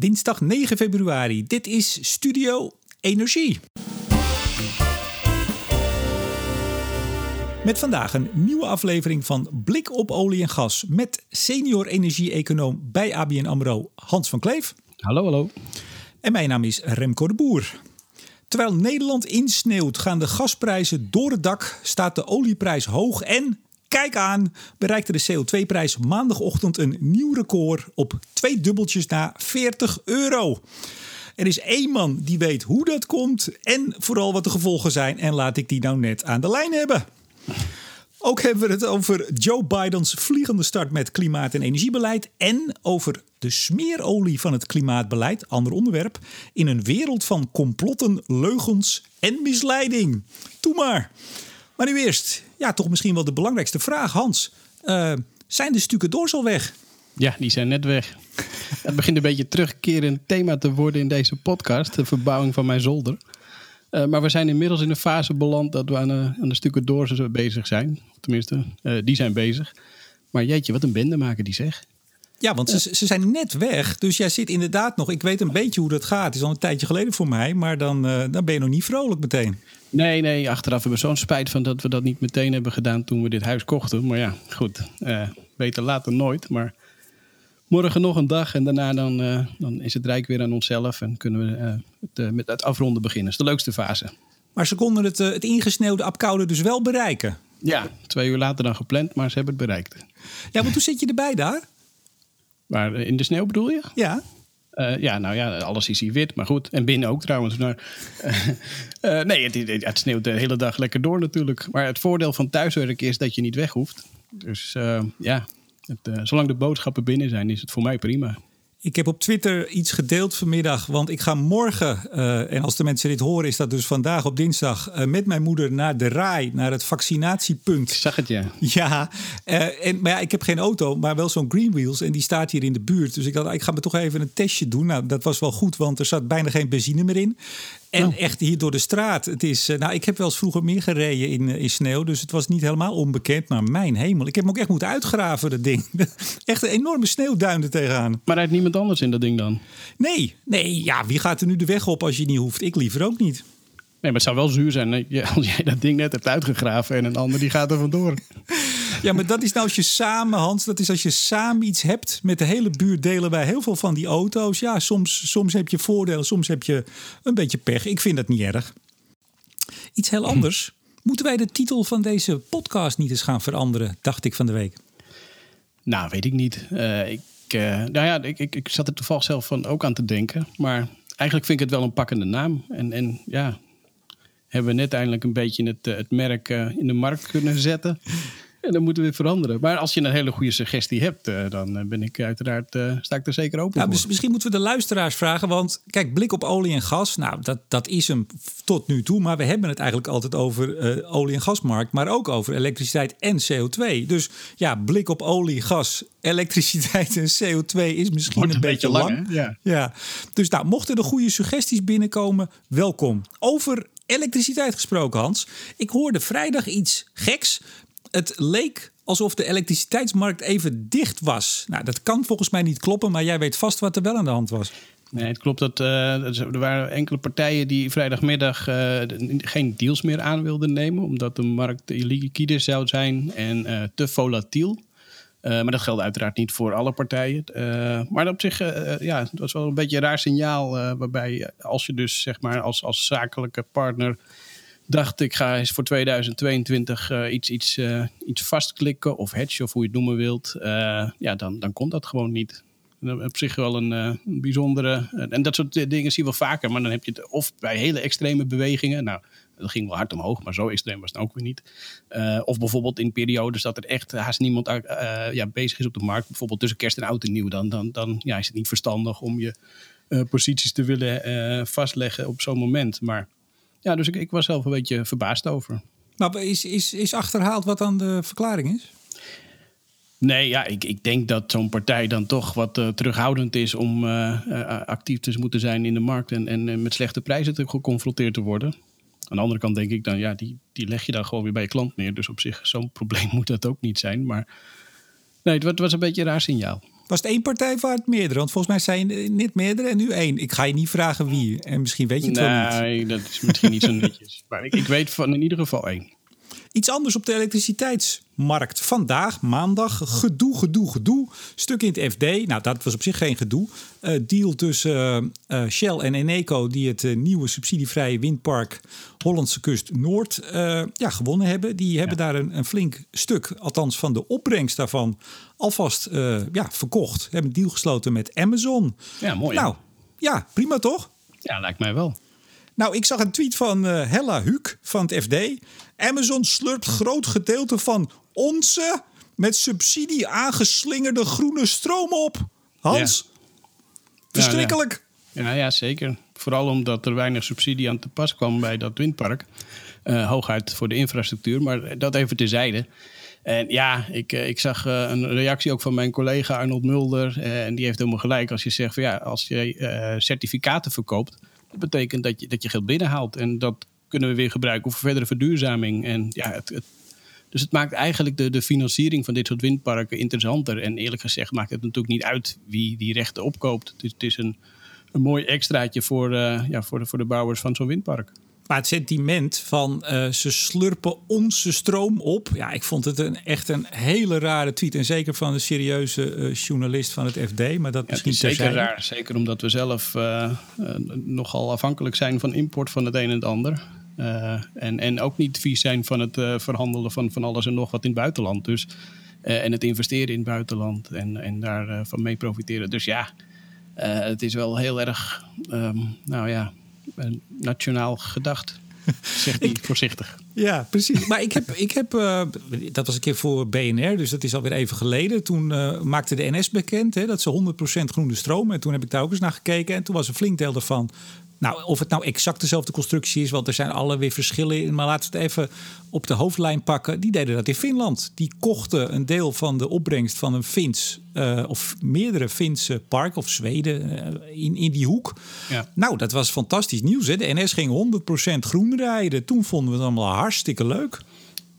Dinsdag 9 februari. Dit is Studio Energie. Met vandaag een nieuwe aflevering van Blik op olie en gas met senior energie-econoom bij ABN AMRO Hans van Kleef. Hallo, hallo. En mijn naam is Remco de Boer. Terwijl Nederland insneeuwt, gaan de gasprijzen door het dak, staat de olieprijs hoog en, kijk aan, bereikte de CO2-prijs maandagochtend een nieuw record op twee dubbeltjes na 40 euro. Er is één man die weet hoe dat komt en vooral wat de gevolgen zijn en laat ik die nou net aan de lijn hebben. Ook hebben we het over Joe Bidens vliegende start met klimaat- en energiebeleid. En over de smeerolie van het klimaatbeleid, ander onderwerp. In een wereld van complotten, leugens en misleiding. Doe maar. Maar nu eerst, ja, toch misschien wel de belangrijkste vraag, Hans. Uh, zijn de stukken doors al weg? Ja, die zijn net weg. Het begint een beetje terugkerend thema te worden in deze podcast, de verbouwing van mijn zolder. Uh, maar we zijn inmiddels in een fase beland dat we aan, aan de stukken doors bezig zijn. Tenminste, die zijn bezig. Maar jeetje, wat een bende maken die zeg. Ja, want ze, ze zijn net weg. Dus jij zit inderdaad nog. Ik weet een beetje hoe dat gaat. Het is al een tijdje geleden voor mij. Maar dan, dan ben je nog niet vrolijk meteen. Nee, nee. Achteraf hebben we zo'n spijt van dat we dat niet meteen hebben gedaan toen we dit huis kochten. Maar ja, goed. beter later nooit. Maar morgen nog een dag en daarna dan, uh, dan is het rijk weer aan onszelf en kunnen we uh, het, uh, met het afronden beginnen. Dat is de leukste fase. Maar ze konden het, het ingesneeuwde Apkoude dus wel bereiken? Ja, twee uur later dan gepland, maar ze hebben het bereikt. Ja, want hoe zit je erbij daar? Waar, in de sneeuw bedoel je? Ja. Uh, ja, nou ja, alles is hier wit, maar goed. En binnen ook trouwens. Maar, uh, nee, het, het, sneeuwt de hele dag lekker door natuurlijk. Maar het voordeel van thuiswerken is dat je niet weg hoeft. Dus uh, ja, het, zolang de boodschappen binnen zijn, is het voor mij prima. Ik heb op Twitter iets gedeeld vanmiddag, want ik ga morgen, uh, en als de mensen dit horen, is dat dus vandaag op dinsdag, uh, met mijn moeder naar de RAI, naar het vaccinatiepunt. Ik zag het, ja. Ja, uh, en, maar ja, ik heb geen auto, maar wel zo'n Green Wheels en die staat hier in de buurt. Dus ik dacht, ik ga me toch even een testje doen. Nou, dat was wel goed, want er zat bijna geen benzine meer in. En oh. echt hier door de straat. Het is, nou, ik heb wel eens vroeger meer gereden in, in sneeuw, dus het was niet helemaal onbekend. Maar mijn hemel, ik heb hem ook echt moeten uitgraven, dat ding. echt een enorme sneeuwduin er tegenaan. Maar rijdt niemand anders in dat ding dan? Nee, nee, ja, wie gaat er nu de weg op als je niet hoeft? Ik liever ook niet. Nee, maar het zou wel zuur zijn als jij dat ding net hebt uitgegraven en een ander die gaat er vandoor. Ja, maar dat is nou als je samen, Hans, dat is als je samen iets hebt. Met de hele buurt delen wij heel veel van die auto's. Ja, soms, soms heb je voordelen, soms heb je een beetje pech. Ik vind dat niet erg. Iets heel anders. Moeten wij de titel van deze podcast niet eens gaan veranderen, dacht ik van de week. Nou, weet ik niet. Uh, ik, uh, nou ja, ik, ik, ik zat er toevallig zelf van ook aan te denken. Maar eigenlijk vind ik het wel een pakkende naam. En, en ja, hebben we net eindelijk een beetje het, het merk uh, in de markt kunnen zetten. En dan moeten we weer veranderen. Maar als je een hele goede suggestie hebt, uh, dan ben ik uiteraard, uh, sta ik er zeker open nou, voor. Misschien moeten we de luisteraars vragen. Want kijk, blik op olie en gas, nou, dat, dat is hem tot nu toe. Maar we hebben het eigenlijk altijd over uh, olie- en gasmarkt. Maar ook over elektriciteit en CO2. Dus ja, blik op olie, gas, elektriciteit en CO2 is misschien een beetje lang. lang. Ja. ja. Dus nou, mochten er goede suggesties binnenkomen, welkom. Over elektriciteit gesproken, Hans. Ik hoorde vrijdag iets geks. Het leek alsof de elektriciteitsmarkt even dicht was. Nou, dat kan volgens mij niet kloppen, maar jij weet vast wat er wel aan de hand was. Nee, het klopt dat uh, er waren enkele partijen die vrijdagmiddag uh, geen deals meer aan wilden nemen, omdat de markt illiquide zou zijn en uh, te volatiel. Maar dat geldt uiteraard niet voor alle partijen. maar op zich, ja, het was wel een beetje een raar signaal, waarbij als je dus zeg maar als, als zakelijke partner dacht ik ga eens voor 2022 uh, iets, iets, iets vastklikken of hedge of hoe je het noemen wilt. Ja, dan, dan kon dat gewoon niet. Op zich wel een, een bijzondere. En dat soort dingen zie je wel vaker. Maar dan heb je het of bij hele extreme bewegingen. Nou, dat ging wel hard omhoog, maar zo extreem was het ook weer niet. of bijvoorbeeld in periodes dat er echt haast niemand ja, bezig is op de markt. Bijvoorbeeld tussen kerst en oud en nieuw. Dan, dan, dan ja, is het niet verstandig om je posities te willen vastleggen op zo'n moment. Maar ja, dus ik, ik was zelf een beetje verbaasd over. Maar is, is, is achterhaald wat dan de verklaring is? Nee, ja, ik, ik denk dat zo'n partij dan toch wat uh, terughoudend is om uh, uh, actief te moeten zijn in de markt en, en met slechte prijzen te geconfronteerd te worden. Aan de andere kant denk ik dan, ja, die, die leg je dan gewoon weer bij je klant neer. Dus op zich, zo'n probleem moet dat ook niet zijn. Maar nee, het was een beetje een raar signaal. Was het één partij of waren het meerdere? Want volgens mij zijn niet meerdere en nu één. Ik ga je niet vragen wie. En misschien weet je het wel niet. Nee, dat is misschien niet zo netjes. Maar ik, ik weet van in ieder geval één. Iets anders op de elektriciteitsmarkt. Vandaag, maandag, gedoe, gedoe, gedoe. Stuk in het FD. Nou, dat was op zich geen gedoe. Uh, deal tussen uh, Shell en Eneco, die het nieuwe subsidievrije windpark Hollandse Kust Noord ja, gewonnen hebben. Die hebben daar een, een, flink stuk, althans van de opbrengst daarvan, alvast ja, verkocht. Hebben een deal gesloten met Amazon. Ja, mooi. Nou, ja, prima toch? Ja, lijkt mij wel. Nou, ik zag een tweet van Hella Huuk van het FD. Amazon slurpt groot gedeelte van onze met subsidie aangeslingerde groene stroom op. Hans, verschrikkelijk. Ja, ja. ja, zeker. Vooral omdat er weinig subsidie aan te pas kwam bij dat windpark. Uh, hooguit voor de infrastructuur, maar dat even terzijde. En ja, ik, eh, ik zag uh, een reactie ook van mijn collega Arnold Mulder. Uh, en die heeft helemaal gelijk als je zegt van ja, als je certificaten verkoopt, dat betekent dat je, dat je geld binnenhaalt. En dat kunnen we weer gebruiken voor verdere verduurzaming. En ja, het, dus het maakt eigenlijk de, de financiering van dit soort windparken interessanter. En eerlijk gezegd maakt het natuurlijk niet uit wie die rechten opkoopt. Het het is een, een mooi extraatje voor, uh, ja, voor, de, voor de bouwers van zo'n windpark. Maar het sentiment van uh, ze slurpen onze stroom op. Ja, ik vond het een, echt een hele rare tweet. En zeker van een serieuze uh, journalist van het FD. Maar dat ja, misschien zeker zijn. raar. Zeker omdat we zelf uh, nogal afhankelijk zijn van import van het een en het ander. en, en ook niet vies zijn van het verhandelen van, van alles en nog wat in het buitenland. Dus, en het investeren in het buitenland. En, en daarvan van mee profiteren. Dus ja, het is wel heel erg. Um, nou ja nationaal gedacht. Zegt hij voorzichtig. Ja, precies. Maar ik heb, ik heb uh, dat was een keer voor BNR, dus dat is alweer even geleden. Toen uh, maakte de NS bekend hè, dat ze 100% groene stroom. En toen heb ik daar ook eens naar gekeken. En toen was een flink deel daarvan nou, of het nou exact dezelfde constructie is, want er zijn alle weer verschillen in. Maar laten we het even op de hoofdlijn pakken. Die deden dat in Finland. Die kochten een deel van de opbrengst van een Fins uh, of meerdere Finse park of Zweden uh, in, in die hoek. Ja. Nou, dat was fantastisch nieuws. Hè? De NS ging 100% groen rijden. Toen vonden we het allemaal hartstikke leuk.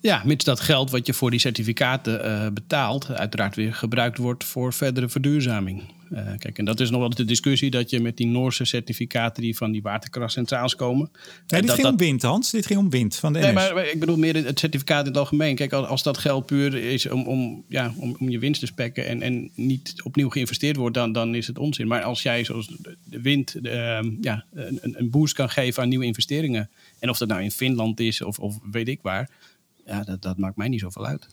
Ja, mits dat geld wat je voor die certificaten uh, betaalt, uiteraard weer gebruikt wordt voor verdere verduurzaming. Uh, kijk, en dat is nog wel de discussie dat je met die Noorse certificaten die van die waterkrachtcentrales komen. Nee, dit dat, ging om wind, Hans. Dit ging om wind van de NS. Nee, maar ik bedoel meer het certificaat in het algemeen. Kijk, als dat geld puur is om, om, ja, om, om je winst te spekken en, en niet opnieuw geïnvesteerd wordt, dan, dan is het onzin. Maar als jij zoals de wind uh, ja, een, een boost kan geven aan nieuwe investeringen, en of dat nou in Finland is of, of weet ik waar, ja, dat, dat maakt mij niet zoveel uit.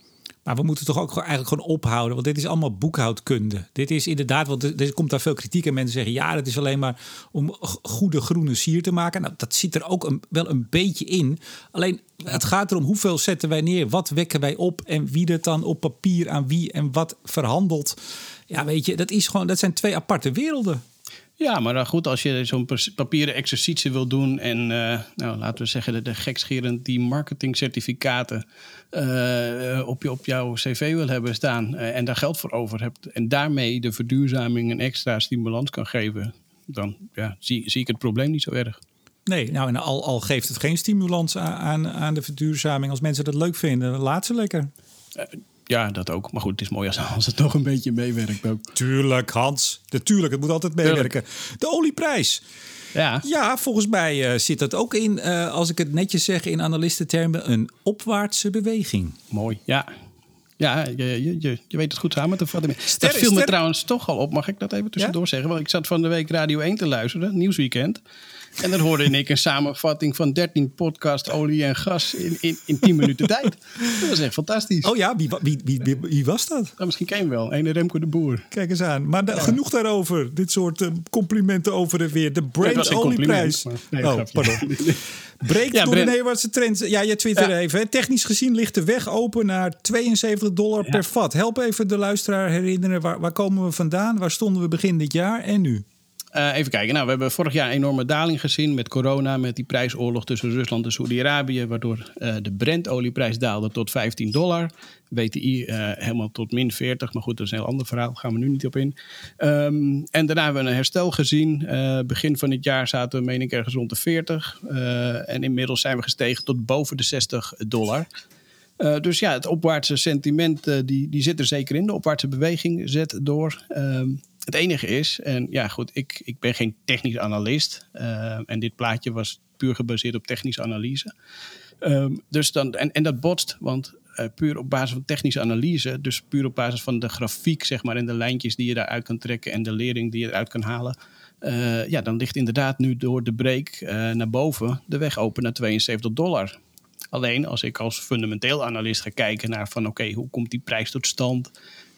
Maar we moeten toch ook eigenlijk gewoon ophouden. Want dit is allemaal boekhoudkunde. Dit is inderdaad, want er komt daar veel kritiek en mensen zeggen: ja, dat is alleen maar om goede groene sier te maken. Nou, dat zit er ook een, wel een beetje in. Alleen het gaat erom hoeveel zetten wij neer, wat wekken wij op en wie het dan op papier aan wie en wat verhandelt. Ja, weet je, dat, is gewoon, dat zijn twee aparte werelden. Ja, maar goed, als je zo'n papieren exercitie wil doen en uh, nou, laten we zeggen de, de gekscherend die marketingcertificaten uh, op, je, op jouw cv wil hebben staan uh, en daar geld voor over hebt en daarmee de verduurzaming een extra stimulans kan geven, dan ja, zie, zie ik het probleem niet zo erg. Nee, nou en al, al geeft het geen stimulans aan, aan de verduurzaming, als mensen dat leuk vinden, laat ze lekker. Ja, dat ook. Maar goed, het is mooi als, als het toch een beetje meewerkt ook. Tuurlijk, Hans. Natuurlijk, het moet altijd meewerken. De olieprijs. Ja. ja, volgens mij uh, zit dat ook in, uh, als ik het netjes zeg in analistentermen, een opwaartse beweging. Mooi, ja. Ja, je, je, je weet het goed samen te vatten. dat viel me trouwens toch al op, mag ik dat even tussendoor ja? zeggen? Want ik zat van de week Radio 1 te luisteren, Nieuwsweekend. En dan hoorde ik een samenvatting van 13 podcast olie en gas in, in, in 10 minuten tijd. Dat was echt fantastisch. Oh ja, wie, wie, wie, wie, was dat? Nou, misschien ken je wel, een Remco de Boer. Kijk eens aan. Maar ja. genoeg daarover. Dit soort uh, complimenten over en weer. De Brent olieprijs. Nee, oh, pardon. Breekt ja, door Brent. de Nederlandse trend. Ja, je twitterde ja. even. Hè. Technisch gezien ligt de weg open naar 72 dollar ja. per vat. Help even de luisteraar herinneren. Waar, waar komen we vandaan? Waar stonden we begin dit jaar en nu? Uh, even kijken. Nou, we hebben vorig jaar een enorme daling gezien met corona, met die prijsoorlog tussen Rusland en Saudi-Arabië, waardoor uh, de Brent-olieprijs daalde tot 15 dollar. WTI uh, helemaal tot min 40, maar goed, dat is een heel ander verhaal, daar gaan we nu niet op in. Um, en daarna hebben we een herstel gezien. begin van het jaar zaten we, meen ik, ergens rond de 40. en inmiddels zijn we gestegen tot boven de 60 dollar. Dus ja, het opwaartse sentiment die, die zit er zeker in. De opwaartse beweging zet door. Uh, het enige is, en ja goed, ik, ik ben geen technisch analist. en dit plaatje was puur gebaseerd op technische analyse. Um, dus dan, en, en dat botst, want uh, puur op basis van technische analyse, dus puur op basis van de grafiek, zeg maar, en de lijntjes die je daaruit kan trekken en de lering die je eruit kan halen. Uh, ja, dan ligt inderdaad nu door de break naar boven de weg open naar 72 dollar. Alleen als ik als fundamenteel analist ga kijken naar van oké, hoe komt die prijs tot stand?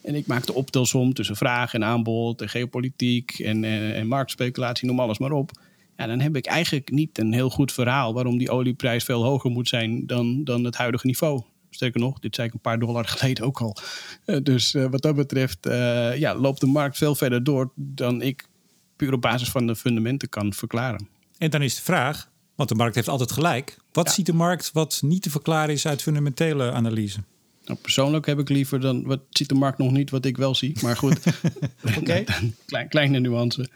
En ik maak de optelsom tussen vraag en aanbod en geopolitiek en, en, en marktspeculatie, noem alles maar op ja, dan heb ik eigenlijk niet een heel goed verhaal waarom die olieprijs veel hoger moet zijn dan, dan het huidige niveau. Sterker nog, dit zei ik een paar dollar geleden ook al. Uh, dus uh, wat dat betreft uh, ja, loopt de markt veel verder door dan ik puur op basis van de fundamenten kan verklaren. En dan is de vraag, want de markt heeft altijd gelijk. Wat ja. ziet de markt wat niet te verklaren is uit fundamentele analyse? Nou, persoonlijk heb ik liever dan wat ziet de markt nog niet wat ik wel zie. Maar goed, okay. Klein, kleine nuance. Nou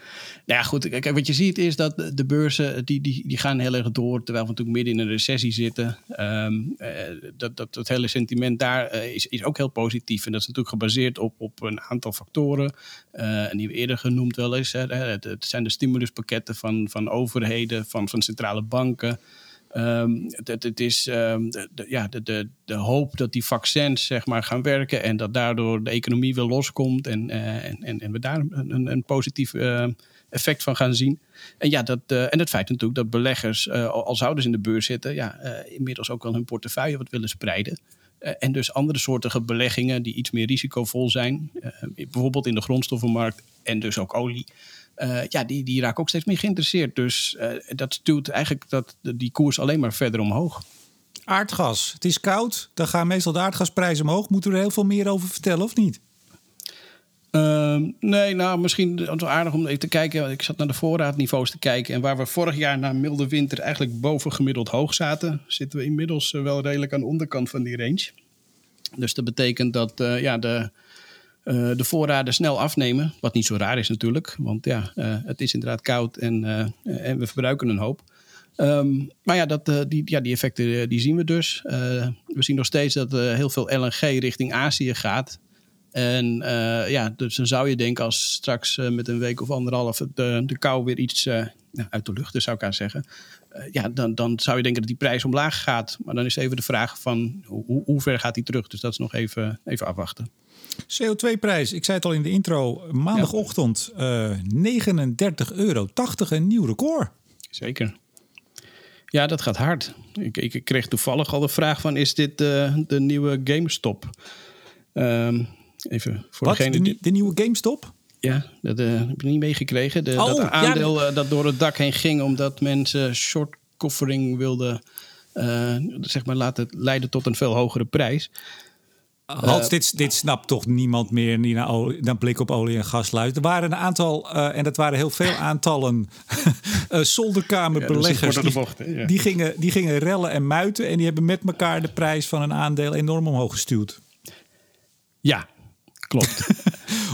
ja, goed. Kijk, wat je ziet is dat de beurzen die, die, die gaan heel erg door. Terwijl we natuurlijk midden in een recessie zitten. Um, uh, dat, dat, dat hele sentiment daar uh, is, is ook heel positief. En dat is natuurlijk gebaseerd op, op een aantal factoren. Uh, en die we eerder genoemd wel eens. Hè. Het, het zijn de stimuluspakketten van, van overheden, van, van centrale banken. Um, het, het, is um, de, ja, de, de, de hoop dat die vaccins zeg maar, gaan werken en dat daardoor de economie weer loskomt en, uh, en, en, en, we daar een, een positief uh, effect van gaan zien. En, ja, dat, uh, en het feit natuurlijk dat beleggers, al zouden ze in de beurs zitten, ja, inmiddels ook wel hun portefeuille wat willen spreiden. en dus andere soorten beleggingen die iets meer risicovol zijn, bijvoorbeeld in de grondstoffenmarkt en dus ook olie. Uh, ja, die, die raken ook steeds meer geïnteresseerd. Dus uh, dat stuurt eigenlijk dat, die koers alleen maar verder omhoog. Aardgas. Het is koud. Dan gaan meestal de aardgasprijzen omhoog. Moeten we er heel veel meer over vertellen of niet? Uh, nee, nou misschien wel aardig om even te kijken. Ik zat naar de voorraadniveaus te kijken. En waar we vorig jaar na milde winter eigenlijk boven gemiddeld hoog zaten, zitten we inmiddels eh, wel redelijk aan de onderkant van die range. Dus dat betekent dat ja, de, uh, de voorraden snel afnemen. Wat niet zo raar is natuurlijk, want ja, uh, het is inderdaad koud en, uh, en we verbruiken een hoop. Um, maar ja, dat, die, ja, die effecten die zien we dus. we zien nog steeds dat heel veel LNG richting Azië gaat. En ja, dus dan zou je denken als straks met een week of anderhalf de, de kou weer iets nou, uit de lucht is, zou ik aan zeggen. ja, dan, dan zou je denken dat die prijs omlaag gaat. Maar dan is even de vraag van hoe, hoe ver gaat die terug? Dus dat is nog even, even afwachten. CO2-prijs, ik zei het al in de intro, maandagochtend uh, 39,80 euro, een nieuw record. Zeker. Ja, dat gaat hard. Ik, ik kreeg toevallig al de vraag van, is dit uh, de nieuwe GameStop? Um, even voor Wat, degene de, de nieuwe GameStop? Ja, dat uh, heb ik niet meegekregen. De, oh, dat aandeel ja, dat door het dak heen ging omdat mensen short koffering wilden zeg maar laten leiden tot een veel hogere prijs. Hans, uh, dit, dit snapt toch niemand meer die naar, olie, naar blik op olie en gas luistert. Er waren een aantal, uh, en dat waren heel veel aantallen, uh, zolderkamerbeleggers. Ja, die, bocht, ja. die, gingen, die gingen rellen en muiten en die hebben met elkaar de prijs van een aandeel enorm omhoog gestuurd. Ja, klopt.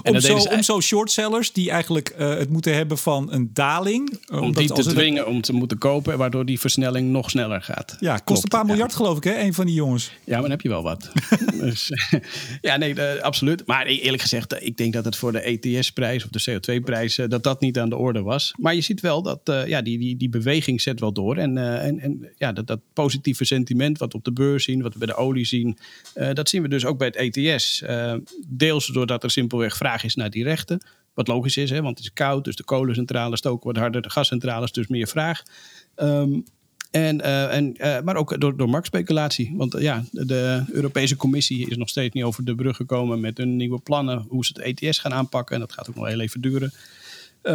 om, zo, om zo shortsellers die eigenlijk uh, het moeten hebben van een daling. Om die te dwingen om te moeten kopen, waardoor die versnelling nog sneller gaat. Ja, kost Klopt, een paar miljard ja. geloof ik, hè, een van die jongens. Ja, maar dan heb je wel wat. dus, ja, nee, uh, absoluut. Maar eerlijk gezegd, ik denk dat het voor de ETS-prijs of de CO2-prijs, uh, dat dat niet aan de orde was. Maar je ziet wel dat ja, die, die, die beweging zet wel door. En, en, en ja, dat, dat positieve sentiment wat we op de beurs zien, wat we bij de olie zien, dat zien we dus ook bij het ETS. deels doordat er simpelweg vraag is naar die rechten. Wat logisch is, hè, want het is koud, dus de kolencentrales stoken wat harder, de gascentrales, dus meer vraag. Um, en, uh, en, uh, maar ook door, door marktspeculatie. Want uh, ja, de Europese Commissie is nog steeds niet over de brug gekomen met hun nieuwe plannen hoe ze het ETS gaan aanpakken. En dat gaat ook nog heel even duren.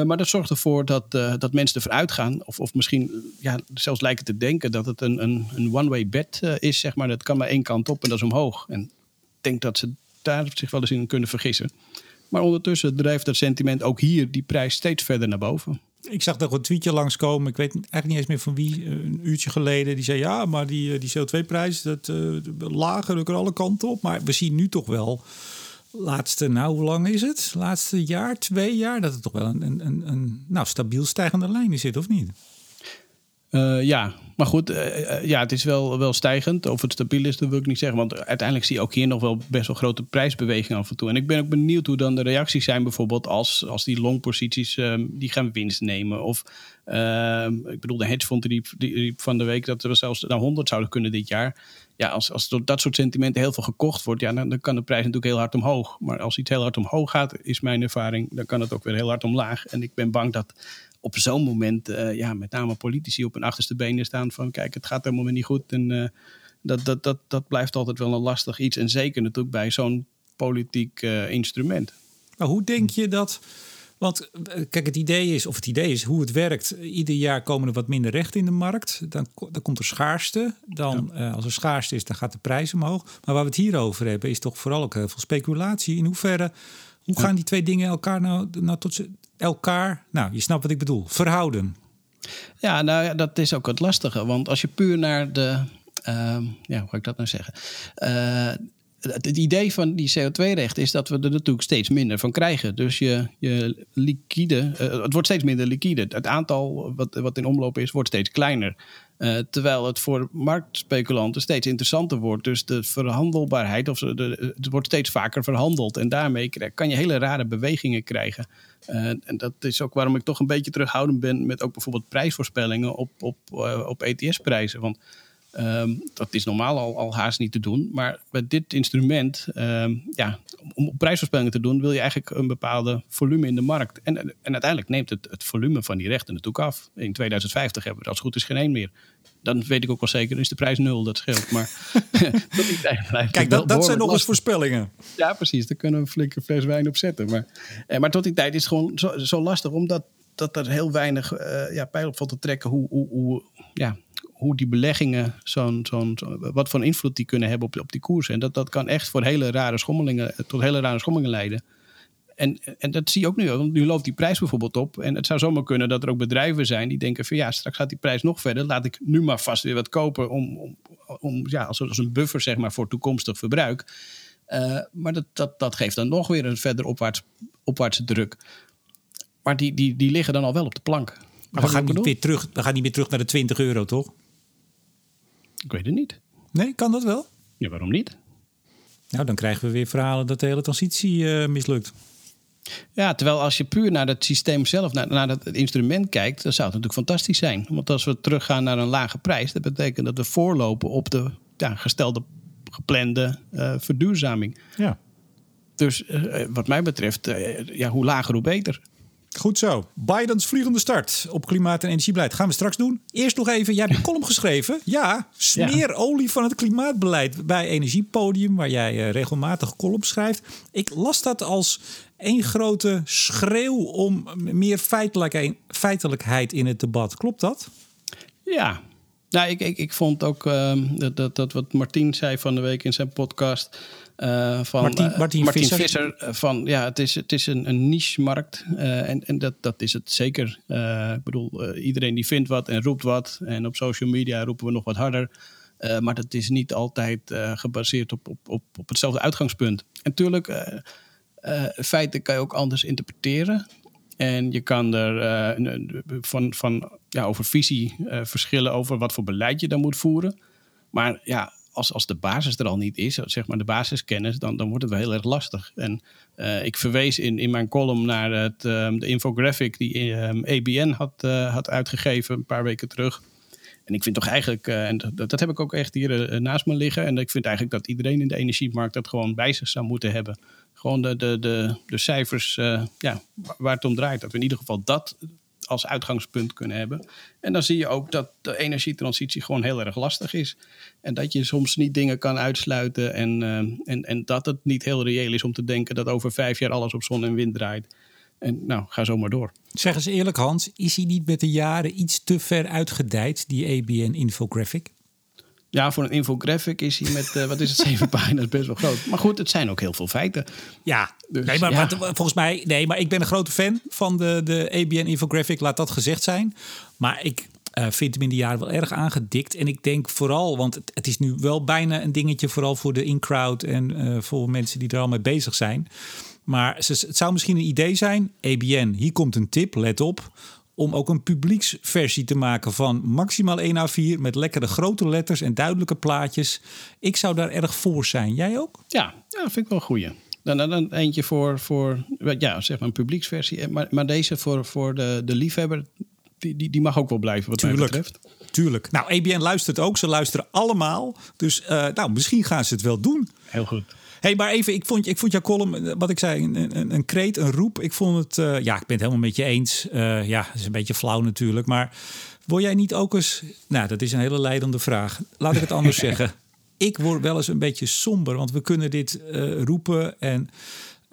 maar dat zorgt ervoor dat, dat mensen ervan uitgaan, of, of misschien ja, zelfs lijken te denken dat het een, een, een one-way bet is. Zeg maar. Dat kan maar één kant op en dat is omhoog. En ik denk dat ze daar zich wel eens in kunnen vergissen. Maar ondertussen drijft dat sentiment ook hier die prijs steeds verder naar boven. Ik zag nog een tweetje langskomen. Ik weet eigenlijk niet eens meer van wie. Een uurtje geleden. Die zei ja, maar die, die CO2-prijs, dat uh, lager ook alle kanten op. Maar we zien nu toch wel. Laatste, nou, hoe lang is het? Laatste jaar, twee jaar, dat het toch wel een, een, een nou, stabiel stijgende lijn zit, of niet? Uh, ja, maar goed, uh, ja, het is wel, wel stijgend. Of het stabiel is, dat wil ik niet zeggen. Want uiteindelijk zie je ook hier nog wel best wel grote prijsbewegingen af en toe. En ik ben ook benieuwd hoe dan de reacties zijn, bijvoorbeeld als, als die longposities uh, die gaan winst nemen. Of ehm, ik bedoel, de hedgefonds die, die van de week dat we zelfs naar 100 zouden kunnen dit jaar. Ja, als, als door dat soort sentimenten heel veel gekocht wordt, ja, dan, dan kan de prijs natuurlijk heel hard omhoog. Maar als iets heel hard omhoog gaat, is mijn ervaring, dan kan het ook weer heel hard omlaag. En ik ben bang dat op zo'n moment, uh, ja, met name politici op hun achterste benen staan van kijk, het gaat helemaal niet goed. En uh, dat, dat, dat, dat blijft altijd wel een lastig iets. En zeker natuurlijk bij zo'n politiek uh, instrument. Maar hoe denk je dat. Want kijk, het idee is, of het idee is hoe het werkt. Ieder jaar komen er wat minder rechten in de markt. Dan, dan komt er schaarste. Dan, ja. als er schaarste is, dan gaat de prijs omhoog. Maar waar we het hier over hebben, is toch vooral ook heel veel speculatie. In hoeverre, hoe gaan die twee dingen elkaar nou, nou tot ze elkaar, nou, je snapt wat ik bedoel, verhouden? Ja, nou dat is ook het lastige. Want als je puur naar de, uh, ja, hoe ga ik dat nou zeggen? Uh, het idee van die CO2-recht is dat we er natuurlijk steeds minder van krijgen. Dus je, je liquide, uh, het wordt steeds minder liquide. Het aantal wat, wat in omloop is, wordt steeds kleiner. Uh, terwijl het voor marktspeculanten steeds interessanter wordt. Dus de verhandelbaarheid, of de, het wordt steeds vaker verhandeld. En daarmee kan je hele rare bewegingen krijgen. Uh, en dat is ook waarom ik toch een beetje terughoudend ben met ook bijvoorbeeld prijsvoorspellingen op, op, uh, op ETS-prijzen. Want um, dat is normaal al, al haast niet te doen. Maar met dit instrument, um, ja, om prijsvoorspellingen te doen, wil je eigenlijk een bepaalde volume in de markt. En, en uiteindelijk neemt het, het volume van die rechten natuurlijk af. In 2050 hebben we er als goed is geen één meer. Dan weet ik ook wel zeker, is de prijs nul, dat scheelt. Maar blijft Kijk, dat, dat zijn nog eens voorspellingen. Ja, precies. Daar kunnen we een flinke fles wijn op zetten. Maar, eh, maar tot die tijd is het gewoon zo, zo lastig, omdat dat er heel weinig uh, ja, pijl op valt te trekken hoe, hoe, hoe, ja, hoe die beleggingen, zo'n, zo'n, wat voor invloed die kunnen hebben op, op die koersen. En dat, dat kan echt voor hele rare schommelingen, tot hele rare schommelingen leiden. En, en dat zie je ook nu. Want nu loopt die prijs bijvoorbeeld op. En het zou zomaar kunnen dat er ook bedrijven zijn die denken van ja, straks gaat die prijs nog verder. Laat ik nu maar vast weer wat kopen om, om, om ja, als, als een buffer zeg maar voor toekomstig verbruik. Uh, maar dat, dat, dat geeft dan nog weer een verder opwaarts, opwaartse druk. Maar die, die, die liggen dan al wel op de plank. Maar we gaan, niet weer terug, we gaan niet meer terug naar de 20 euro, toch? Ik weet het niet. Nee, kan dat wel? Ja, waarom niet? Nou, dan krijgen we weer verhalen dat de hele transitie uh, mislukt. Ja, terwijl als je puur naar het systeem zelf, naar, naar het instrument kijkt, dan zou het natuurlijk fantastisch zijn. Want als we teruggaan naar een lage prijs, dat betekent dat we voorlopen op de ja, gestelde, geplande uh, verduurzaming. Ja. Dus uh, wat mij betreft, ja, hoe lager, hoe beter. Goed zo. Bidens vliegende start op klimaat- en energiebeleid. Gaan we straks doen. Eerst nog even, jij hebt een column geschreven. Ja, smeerolie van het klimaatbeleid bij Energiepodium, waar jij uh, regelmatig columns schrijft. Ik las dat als één grote schreeuw om meer feitelijkheid in het debat. Klopt dat? Ja, nou, ik, ik, ik vond ook uh, dat, dat, dat wat Martien zei van de week in zijn podcast. Uh, van Martien, Martien, Martien Visser. Visser van ja, het is, het is een, een niche-markt. Uh, en en dat, dat is het zeker. ik bedoel, iedereen die vindt wat en roept wat. En op social media roepen we nog wat harder. maar dat is niet altijd gebaseerd op, op, op, op hetzelfde uitgangspunt. En natuurlijk, feiten kan je ook anders interpreteren. En je kan er van, van, ja, over visie verschillen over wat voor beleid je dan moet voeren. Maar ja, als, als de basis er al niet is, zeg maar de basiskennis, dan, dan wordt het wel heel erg lastig. En uh, ik verwees in, in mijn column naar het, um, de infographic die um, ABN had, had uitgegeven een paar weken terug. En ik vind toch eigenlijk, en dat, dat heb ik ook echt hier naast me liggen. En ik vind eigenlijk dat iedereen in de energiemarkt dat gewoon bij zich zou moeten hebben gewoon de, de, de, de cijfers ja, waar het om draait. Dat we in ieder geval dat als uitgangspunt kunnen hebben. En dan zie je ook dat de energietransitie gewoon heel erg lastig is. En dat je soms niet dingen kan uitsluiten. En, uh, en, en dat het niet heel reëel is om te denken dat over vijf jaar alles op zon en wind draait. En nou, ga zo maar door. Zeg eens eerlijk, Hans, is hij niet met de jaren iets te ver uitgedijd, die ABN infographic? Ja, voor een infographic is hij met, uh, wat is het, zeven pagina's best wel groot. Maar goed, het zijn ook heel veel feiten. Ja, dus, nee, maar, ja. maar, volgens mij, nee, maar ik ben een grote fan van de, de ABN infographic, laat dat gezegd zijn. Maar ik uh, vind hem in de jaren wel erg aangedikt. En ik denk vooral, want het, het is nu wel bijna een dingetje, vooral voor de in-crowd en uh, voor mensen die er al mee bezig zijn. Maar het zou misschien een idee zijn, ABN, hier komt een tip, let op om ook een publieksversie te maken van maximaal 1 A4 met lekkere grote letters en duidelijke plaatjes. Ik zou daar erg voor zijn. Jij ook? Ja, ja dat vind ik wel een goeie. Dan, dan, dan eentje voor, voor ja, zeg maar een publieksversie. Maar, maar deze voor, voor de, de liefhebber, die, die, die mag ook wel blijven wat Tuurlijk. mij betreft. Tuurlijk. Nou, ABN luistert ook. Ze luisteren allemaal. Dus uh, nou, misschien gaan ze het wel doen. Heel goed. Hey, maar even, ik vond, ik vond jouw column, wat ik zei, een, een, een kreet, een roep. Ik vond het, uh, ja, ik ben het helemaal met je eens. Uh, ja, het is een beetje flauw natuurlijk. Maar word jij niet ook eens, nou, dat is een hele leidende vraag. Laat ik het anders zeggen. Ik word wel eens een beetje somber, want we kunnen dit roepen en...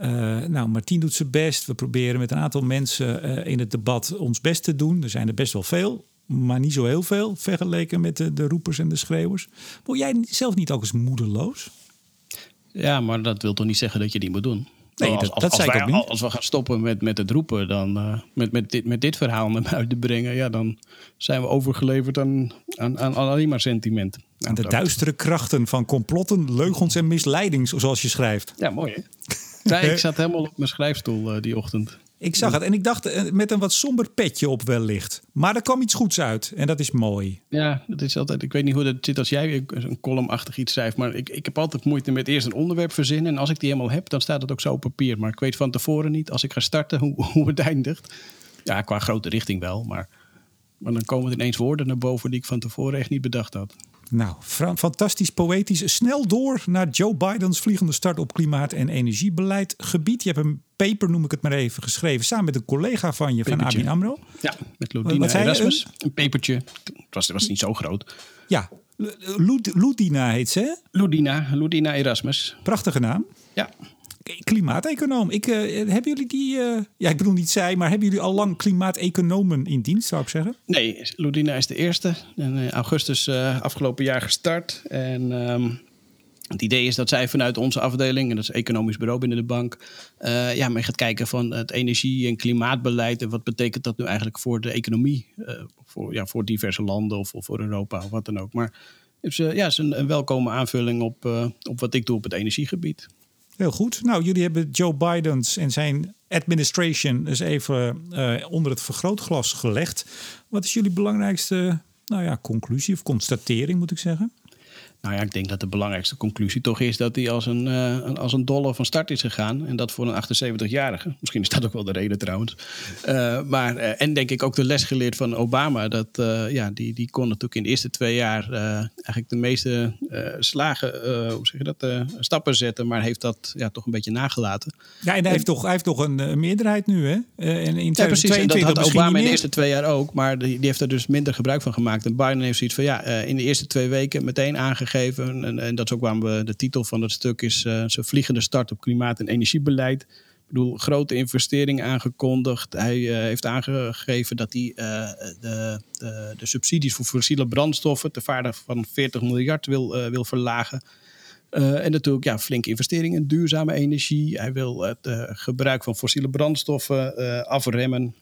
Uh, nou, Martien doet zijn best. We proberen met een aantal mensen uh, in het debat ons best te doen. Er zijn er best wel veel, maar niet zo heel veel vergeleken met de, de roepers en de schreeuwers. Word jij zelf niet ook eens moedeloos? Ja, maar dat wil toch niet zeggen dat je die moet doen? Nee, als, dat, als, dat als, zei wij, ik ook niet. als we gaan stoppen met, met het roepen, dan uh, met, met, dit, met dit verhaal naar buiten brengen, ja, dan zijn we overgeleverd aan, aan, aan alleen maar sentiment. Nou, de duistere krachten van complotten, leugens en misleiding, zoals je schrijft. Ja, mooi hè? Ja, ik zat helemaal op mijn schrijfstoel uh, die ochtend. Ik zag het en ik dacht uh, met een wat somber petje op wellicht. Maar er kwam iets goeds uit en dat is mooi. Ja, dat is altijd. Ik weet niet hoe dat zit als jij een columnachtig iets schrijft. Maar ik, ik heb altijd moeite met eerst een onderwerp verzinnen. En als ik die helemaal heb, dan staat het ook zo op papier. Maar ik weet van tevoren niet, als ik ga starten, hoe, hoe het eindigt. Ja, qua grote richting wel. Maar, maar dan komen er ineens woorden naar boven die ik van tevoren echt niet bedacht had. Nou, fantastisch poëtisch. Snel door naar Joe Bidens vliegende start op klimaat- en energiebeleid gebied. Je hebt een paper, noem ik het maar even, geschreven samen met een collega van je van ABN AMRO. Ja, met Ludina Erasmus. Een, een pepertje. Het was, was niet zo groot. Ja, Ludina heet ze, hè? Ludina, Ludina Erasmus. Prachtige naam. Ja. Klimaateconoom. Ik, uh, hebben jullie die, uh, ja, ik bedoel niet zij, maar hebben jullie al lang klimaateconomen in dienst, zou ik zeggen? Nee, Ludina is de eerste. In augustus uh, afgelopen jaar gestart. En um, het idee is dat zij vanuit onze afdeling, en dat is economisch bureau binnen de bank, ja, mee gaat kijken van het energie- en klimaatbeleid. En wat betekent dat nu eigenlijk voor de economie? Voor, ja, voor diverse landen of, voor Europa of wat dan ook. Maar uh, ja, is een, een welkome aanvulling op, op wat ik doe op het energiegebied. Heel goed. Nou, jullie hebben Joe Biden en zijn administration dus even uh, onder het vergrootglas gelegd. Wat is jullie belangrijkste nou ja, conclusie of constatering, moet ik zeggen? Nou ja, ik denk dat de belangrijkste conclusie toch is dat hij als een, uh, als een dollar van start is gegaan. En dat voor een 78-jarige. Misschien is dat ook wel de reden trouwens. Uh, maar, uh, en denk ik ook de les geleerd van Obama. Dat ja, die, die kon natuurlijk in de eerste twee jaar eigenlijk de meeste slagen, hoe zeg je dat, stappen zetten. Maar heeft dat ja, toch een beetje nagelaten. Ja, en hij heeft toch, hij heeft toch een meerderheid nu, hè? En in ja, precies. En dat had Obama in de eerste twee jaar ook. Maar die, die heeft er dus minder gebruik van gemaakt. En Biden heeft zoiets van, ja, in de eerste twee weken meteen aangegeven gegeven. En, en, dat is ook waarom we de titel van het stuk is uh, zijn vliegende start op klimaat- en energiebeleid. Ik bedoel, grote investeringen aangekondigd. Hij uh, heeft aangegeven dat hij uh, de, de, de, subsidies voor fossiele brandstoffen te waarde van 40 miljard wil, wil verlagen. en natuurlijk ja, flinke investeringen in duurzame energie. Hij wil het gebruik van fossiele brandstoffen afremmen.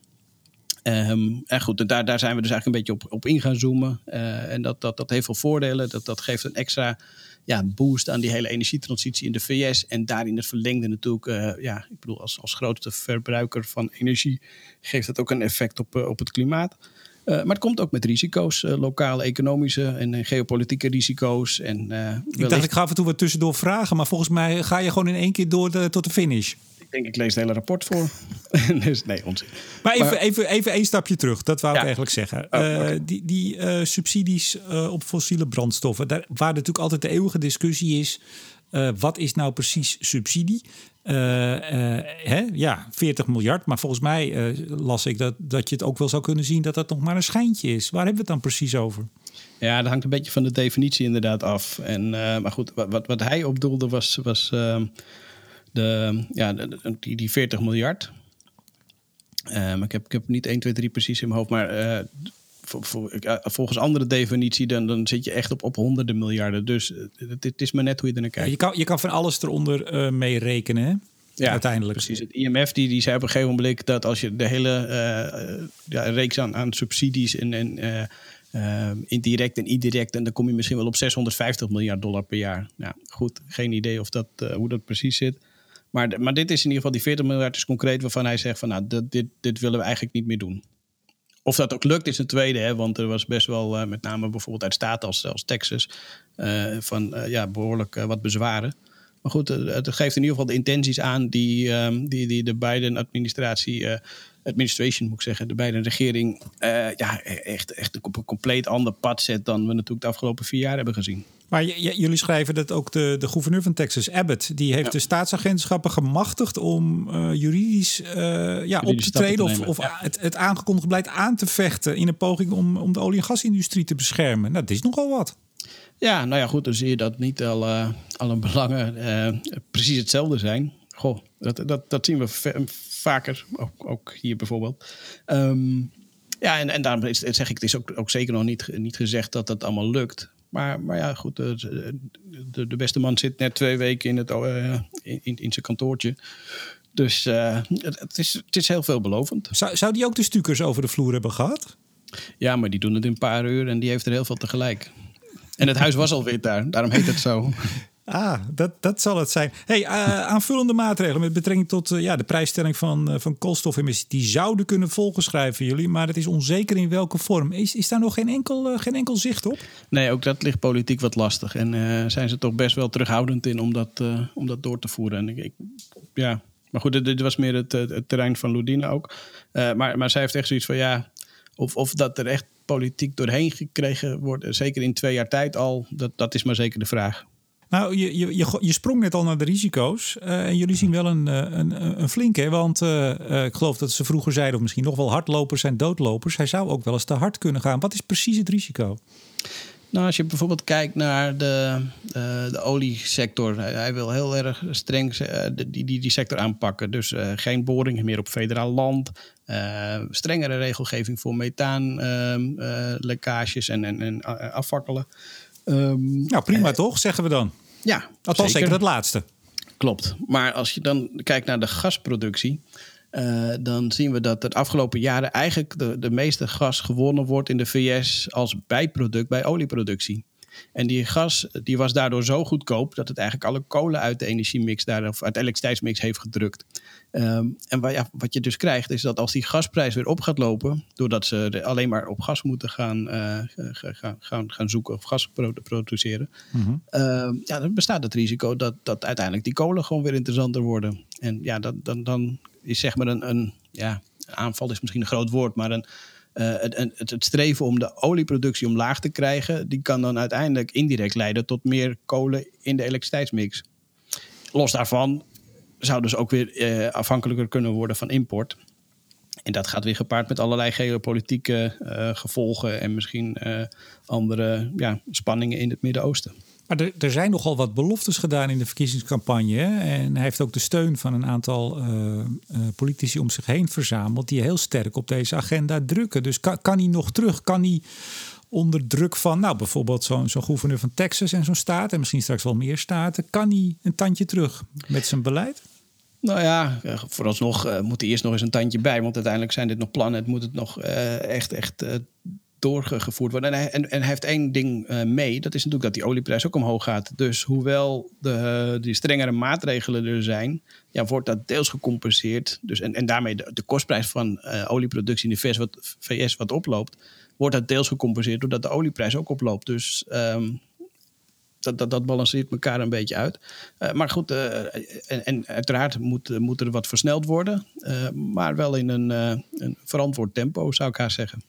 Um, en goed, daar, daar zijn we dus eigenlijk een beetje op, op in gaan zoomen. Uh, en dat, dat, dat heeft veel voordelen. Dat, dat geeft een extra ja, boost aan die hele energietransitie in de VS. En daarin het verlengde natuurlijk, uh, ja, ik bedoel, als, als grootste verbruiker van energie geeft dat ook een effect op, uh, op het klimaat. Uh, maar het komt ook met risico's, lokale economische en geopolitieke risico's. En, ik dacht, ik ga af en toe wat tussendoor vragen, maar volgens mij ga je gewoon in één keer door de, tot de finish. Ik denk, ik lees het hele rapport voor. dus nee, onzin. Maar even, maar, even, even één stapje terug, dat wou ja. ik eigenlijk zeggen. Oh, okay. uh, die die uh, subsidies uh, op fossiele brandstoffen, daar, waar natuurlijk altijd de eeuwige discussie is. wat is nou precies subsidie? Hè? Ja, 40 miljard. Maar volgens mij las ik dat, dat je het ook wel zou kunnen zien dat dat nog maar een schijntje is. Waar hebben we het dan precies over? Ja, dat hangt een beetje van de definitie inderdaad af. En, maar goed, wat, wat hij opdoelde was. was de, ja, de, die, die 40 miljard. Um, ik, heb, ik heb niet 1, 2, 3 precies in mijn hoofd, maar uh, voor, uh, volgens andere definitie dan, dan zit je echt op, op honderden miljarden. Dus uh, het, het, is maar net hoe je er naar kijkt. Ja, je, kan, je kan van alles eronder mee rekenen, hè? Ja, uiteindelijk. Precies. Het IMF die, die zei op een gegeven moment dat als je de hele ja, reeks aan, aan subsidies en, en uh, indirect en indirect. En dan kom je misschien wel op 650 miljard dollar per jaar. Nou goed, geen idee of dat, uh, hoe dat precies zit. Maar, maar dit is in ieder geval die 40 miljard is concreet waarvan hij zegt van nou, dit, dit, dit willen we eigenlijk niet meer doen. of dat ook lukt is een tweede, hè, want er was best wel, met name bijvoorbeeld uit staten als, Texas, van ja, behoorlijk wat bezwaren. Maar goed, het geeft in ieder geval de intenties aan die, ehm, die, die de Biden-administratie, administration moet ik zeggen, de Biden-regering, ja, e-, echt, echt op een compleet ander pad zet dan we natuurlijk de afgelopen vier jaar hebben gezien. Maar jullie schrijven dat ook de, de gouverneur van Texas, Abbott, die heeft de staatsagentschappen gemachtigd om uh, juridisch, uh, ja, op te treden of, of het, het aangekondigde beleid aan te vechten in een poging om, om de olie- en gasindustrie te beschermen. Nou, dat is nogal wat. Ja, nou ja, goed, dan zie je dat niet al, uh, alle belangen precies hetzelfde zijn. Goh, dat, dat, dat zien we vaker, ook, ook, hier bijvoorbeeld. Um, ja, en, en daarom zeg ik, het is ook, ook zeker nog niet, niet gezegd dat dat allemaal lukt. Maar, maar ja, goed, de, de, de, beste man zit net twee weken in, het, uh, in, in, zijn kantoortje. Dus uh, het, is, het is heel veelbelovend. Zou, zou die ook de stukers over de vloer hebben gehad? Ja, maar die doen het in een paar uur en die heeft er heel veel tegelijk. En het huis was al wit daar, daarom heet het zo. Ah, dat, dat zal het zijn. Hey, uh, aanvullende maatregelen met betrekking tot uh, ja, de prijsstelling van, uh, van koolstofemissies. Die zouden kunnen volgeschrijven jullie, maar het is onzeker in welke vorm. Is, is daar nog geen enkel, geen enkel zicht op? Nee, ook dat ligt politiek wat lastig. En zijn ze toch best wel terughoudend in om dat, om dat door te voeren. En ik, ja, maar goed, dit, was meer het, het, terrein van Ludine ook. maar, maar zij heeft echt zoiets van ja, of, of dat er echt politiek doorheen gekregen wordt, zeker in twee jaar tijd al, dat, dat is maar zeker de vraag. Nou, je, je, je, sprong net al naar de risico's. Uh, en jullie zien wel een, eh, een, een flinke. Want uh, ik geloof dat ze vroeger zeiden, of misschien nog wel hardlopers zijn doodlopers. Hij zou ook wel eens te hard kunnen gaan. Wat is precies het risico? Nou, als je bijvoorbeeld kijkt naar de, de oliesector. Hij, wil heel erg streng die, die, die sector aanpakken. Dus geen meer op federaal land. strengere regelgeving voor methaanlekkages ehm, en, en, en afvakkelen. Um, nou, prima uh, toch, zeggen we dan? Ja, Althans, zeker het laatste. Klopt. Maar als je dan kijkt naar de gasproductie... Uh, dan zien we dat de afgelopen jaren eigenlijk de, de meeste gas gewonnen wordt in de VS als bijproduct bij olieproductie. En die gas die was daardoor zo goedkoop dat het eigenlijk alle kolen uit de energiemix daar, of uit de elektriciteitsmix heeft gedrukt. Um, en wat, ja, wat je dus krijgt is dat als die gasprijs weer op gaat lopen, doordat ze alleen maar op gas moeten gaan, uh, gaan, gaan, gaan zoeken of gas produceren, mm ja, dan bestaat het risico dat, dat uiteindelijk die kolen gewoon weer interessanter worden. En ja, dat, dan, dan is zeg maar een, een ja, aanval is misschien een groot woord, maar een uh, het, streven om de olieproductie omlaag te krijgen, die kan dan uiteindelijk indirect leiden tot meer kolen in de elektriciteitsmix. Los daarvan zou dus ook weer uh, afhankelijker kunnen worden van import. En dat gaat weer gepaard met allerlei geopolitieke uh, gevolgen en misschien andere ja, spanningen in het Midden-Oosten. Maar er, er, zijn nogal wat beloftes gedaan in de verkiezingscampagne. En hij heeft ook de steun van een aantal uh, uh, politici om zich heen verzameld. die heel sterk op deze agenda drukken. Dus kan, kan hij nog terug? Kan hij onder druk van, nou bijvoorbeeld zo'n zo gouverneur van Texas en zo'n staat. en misschien straks wel meer staten. kan hij een tandje terug met zijn beleid? Nou ja, eh, vooralsnog moet hij eerst nog eens een tandje bij. Want uiteindelijk zijn dit nog plannen. Het moet het nog echt, echt doorgevoerd worden. En hij, en, heeft één ding uh, mee, dat is natuurlijk dat die olieprijs ook omhoog gaat. Dus hoewel de, die strengere maatregelen er zijn, ja, wordt dat deels gecompenseerd. Dus, en, en daarmee de, kostprijs van uh, olieproductie in de VS wat, wat oploopt, wordt dat deels gecompenseerd doordat de olieprijs ook oploopt. Dus um, dat, dat, dat, balanceert elkaar een beetje uit. Uh, maar goed, en, en, uiteraard moet, moet er wat versneld worden. Maar wel in een, een verantwoord tempo, zou ik haar zeggen.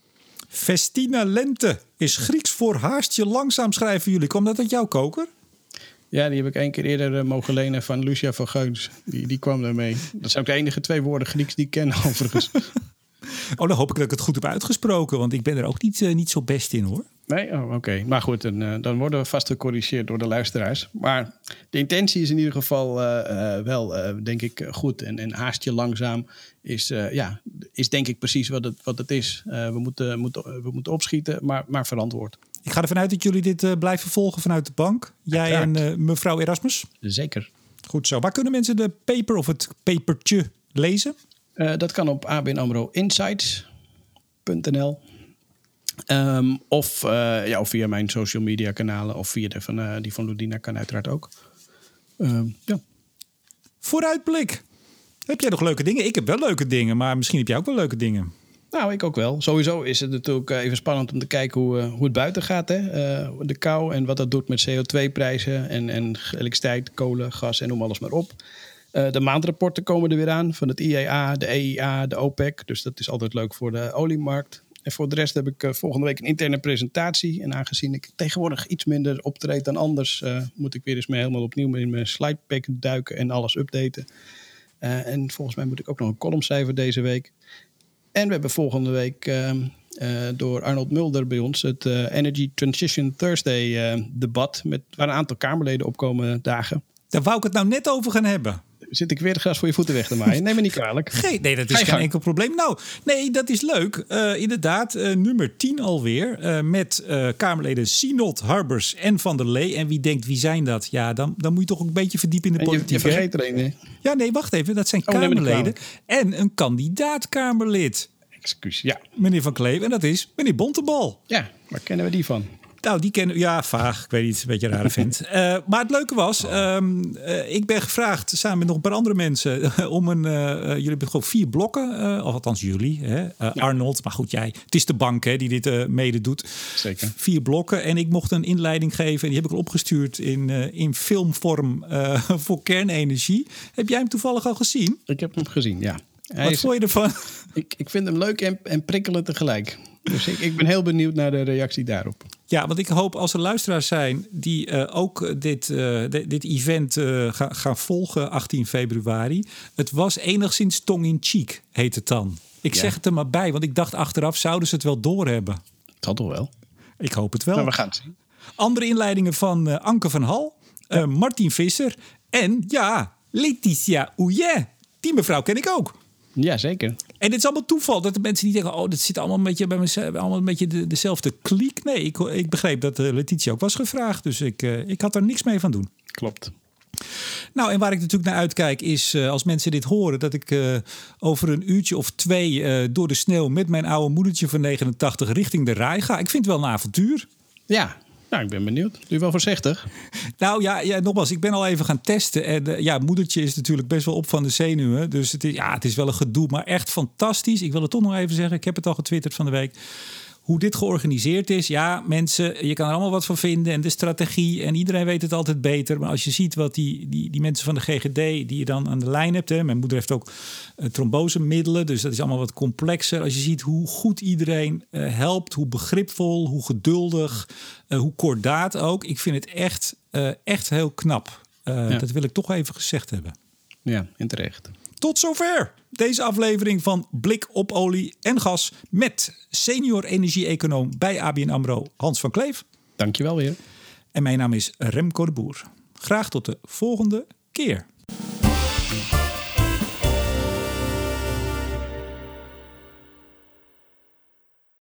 Festina Lente is Grieks voor haastje langzaam, schrijven jullie. Komt dat uit jouw koker? Ja, die heb ik één keer eerder uh, mogen lenen van Lucia van Geuns. Die, die kwam daarmee. Dat zijn ook de enige twee woorden Grieks die ik ken, overigens. oh, dan hoop ik dat ik het goed heb uitgesproken, want ik ben er ook niet, uh, niet zo best in hoor. Nee, oh, oké. Maar goed, dan, uh, dan, worden we vast gecorrigeerd door de luisteraars. Maar de intentie is in ieder geval wel, denk ik, goed. En, en haast je langzaam is, ja, is denk ik precies wat het, wat het is. we, moeten, moeten, we moeten opschieten, maar, maar verantwoord. Ik ga ervan uit dat jullie dit blijven volgen vanuit de bank. Jij en mevrouw Erasmus? Zeker. Goed zo. Waar kunnen mensen de paper of het papertje lezen? dat kan op abnamroinsights.nl. Um, of, uh, ja, of via mijn social media kanalen of via de van, uh, die van Ludina kan uiteraard ook. Um, ja. Vooruitblik. Heb jij nog leuke dingen? Ik heb wel leuke dingen, maar misschien heb jij ook wel leuke dingen. Nou, ik ook wel. Sowieso is het natuurlijk even spannend om te kijken hoe, hoe het buiten gaat. Hè? de kou en wat dat doet met CO2-prijzen en, en elektriciteit, kolen, gas en noem alles maar op. de maandrapporten komen er weer aan van het IEA, de EIA, de OPEC. Dus dat is altijd leuk voor de oliemarkt. En voor de rest heb ik volgende week een interne presentatie. En aangezien ik tegenwoordig iets minder optreed dan anders, moet ik weer eens helemaal opnieuw in mijn slidepack duiken en alles updaten. Uh, en volgens mij moet ik ook nog een column schrijven deze week. En we hebben volgende week uh, door Arnold Mulder bij ons het Energy Transition Thursday debat. Met, waar een aantal Kamerleden opkomen dagen. Daar wou ik het nou net over gaan hebben zit ik weer de gras voor je voeten weg te maaien. Neem me niet kwalijk. Geen, nee, dat is geen enkel probleem. Nou, nee, dat is leuk. Uh, inderdaad, uh, nummer 10 alweer. Uh, met Kamerleden Sinot, Harbers en Van der Lee. En wie denkt, wie zijn dat? Ja, dan, dan moet je toch ook een beetje verdiepen in de politiek. Je, je vergeet er een, Ja, nee, wacht even. Dat zijn oh, Kamerleden. En een kandidaat-Kamerlid. Excuus, ja. Meneer Van Kleef. En dat is meneer Bontebal. Ja, waar kennen we die van? Nou, die kennen ja, vaag. Ik weet niet, een beetje een rare vent. Uh, maar het leuke was, um, uh, ik ben gevraagd samen met nog een paar andere mensen om een. Uh, jullie hebben gewoon vier blokken, of althans jullie, hè? Ja. Arnold. Maar goed, jij. Het is de bank hè, die dit mede doet. Zeker. Vier blokken en ik mocht een inleiding geven. En die heb ik al opgestuurd in, in filmvorm voor kernenergie. Heb jij hem toevallig al gezien? Ik heb hem gezien, ja. Hij Wat is, vond je ervan? Ik, ik vind hem leuk en, en prikkelend tegelijk. Dus ik, ik ben heel benieuwd naar de reactie daarop. Ja, want ik hoop als er luisteraars zijn die uh, ook dit, uh, dit event uh, gaan ga volgen, 18 februari. Het was enigszins tong in cheek, heet het dan. Ik ja. zeg het er maar bij, want ik dacht achteraf zouden ze het wel doorhebben. Zal toch wel? Ik hoop het wel. Maar we gaan het zien. Andere inleidingen van Anke van Hal, ja. Martin Visser en ja, Letitia Ouillet. Die mevrouw ken ik ook. Ja, zeker. En dit is allemaal toeval dat de mensen die denken: oh, dat zit allemaal een beetje bij mezelf, allemaal een beetje de, dezelfde kliek. Nee, ik, ik begreep dat uh, Letitia ook was gevraagd, dus ik, uh, ik had er niks mee van doen. Klopt. Nou, en waar ik natuurlijk naar uitkijk is uh, als mensen dit horen, dat ik over een uurtje of twee door de sneeuw met mijn oude moedertje van 89 richting de Rij ga. Ik vind het wel een avontuur. Ja, nou, ik ben benieuwd. Doe wel voorzichtig. Nou ja, ja, nogmaals, ik ben al even gaan testen. En uh, ja, moedertje is natuurlijk best wel op van de zenuwen. Dus het is, ja, het is wel een gedoe, maar echt fantastisch. Ik wil het toch nog even zeggen. Ik heb het al getwitterd van de week hoe dit georganiseerd is. Ja, mensen, je kan er allemaal wat van vinden. En de strategie. En iedereen weet het altijd beter. Maar als je ziet wat die, die, die mensen van de GGD, die je dan aan de lijn hebt. Hè, mijn moeder heeft ook uh, trombosemiddelen. Dus dat is allemaal wat complexer. Als je ziet hoe goed iedereen uh, helpt. Hoe begripvol, hoe geduldig, uh, hoe kordaat ook. Ik vind het echt, echt heel knap. Ja. Dat wil ik toch even gezegd hebben. Ja, in terecht. Tot zover deze aflevering van Blik op olie en gas met senior energie-econoom bij ABN AMRO Hans van Kleef. Dankjewel weer. En mijn naam is Remco de Boer. Graag tot de volgende keer.